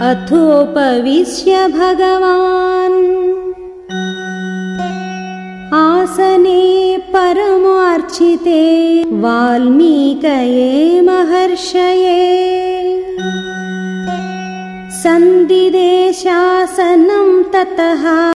अथोपविश्य भगवान्। आसने परमार्चिते वाल्मीकये महर्षये। सन्दिदेशासनम्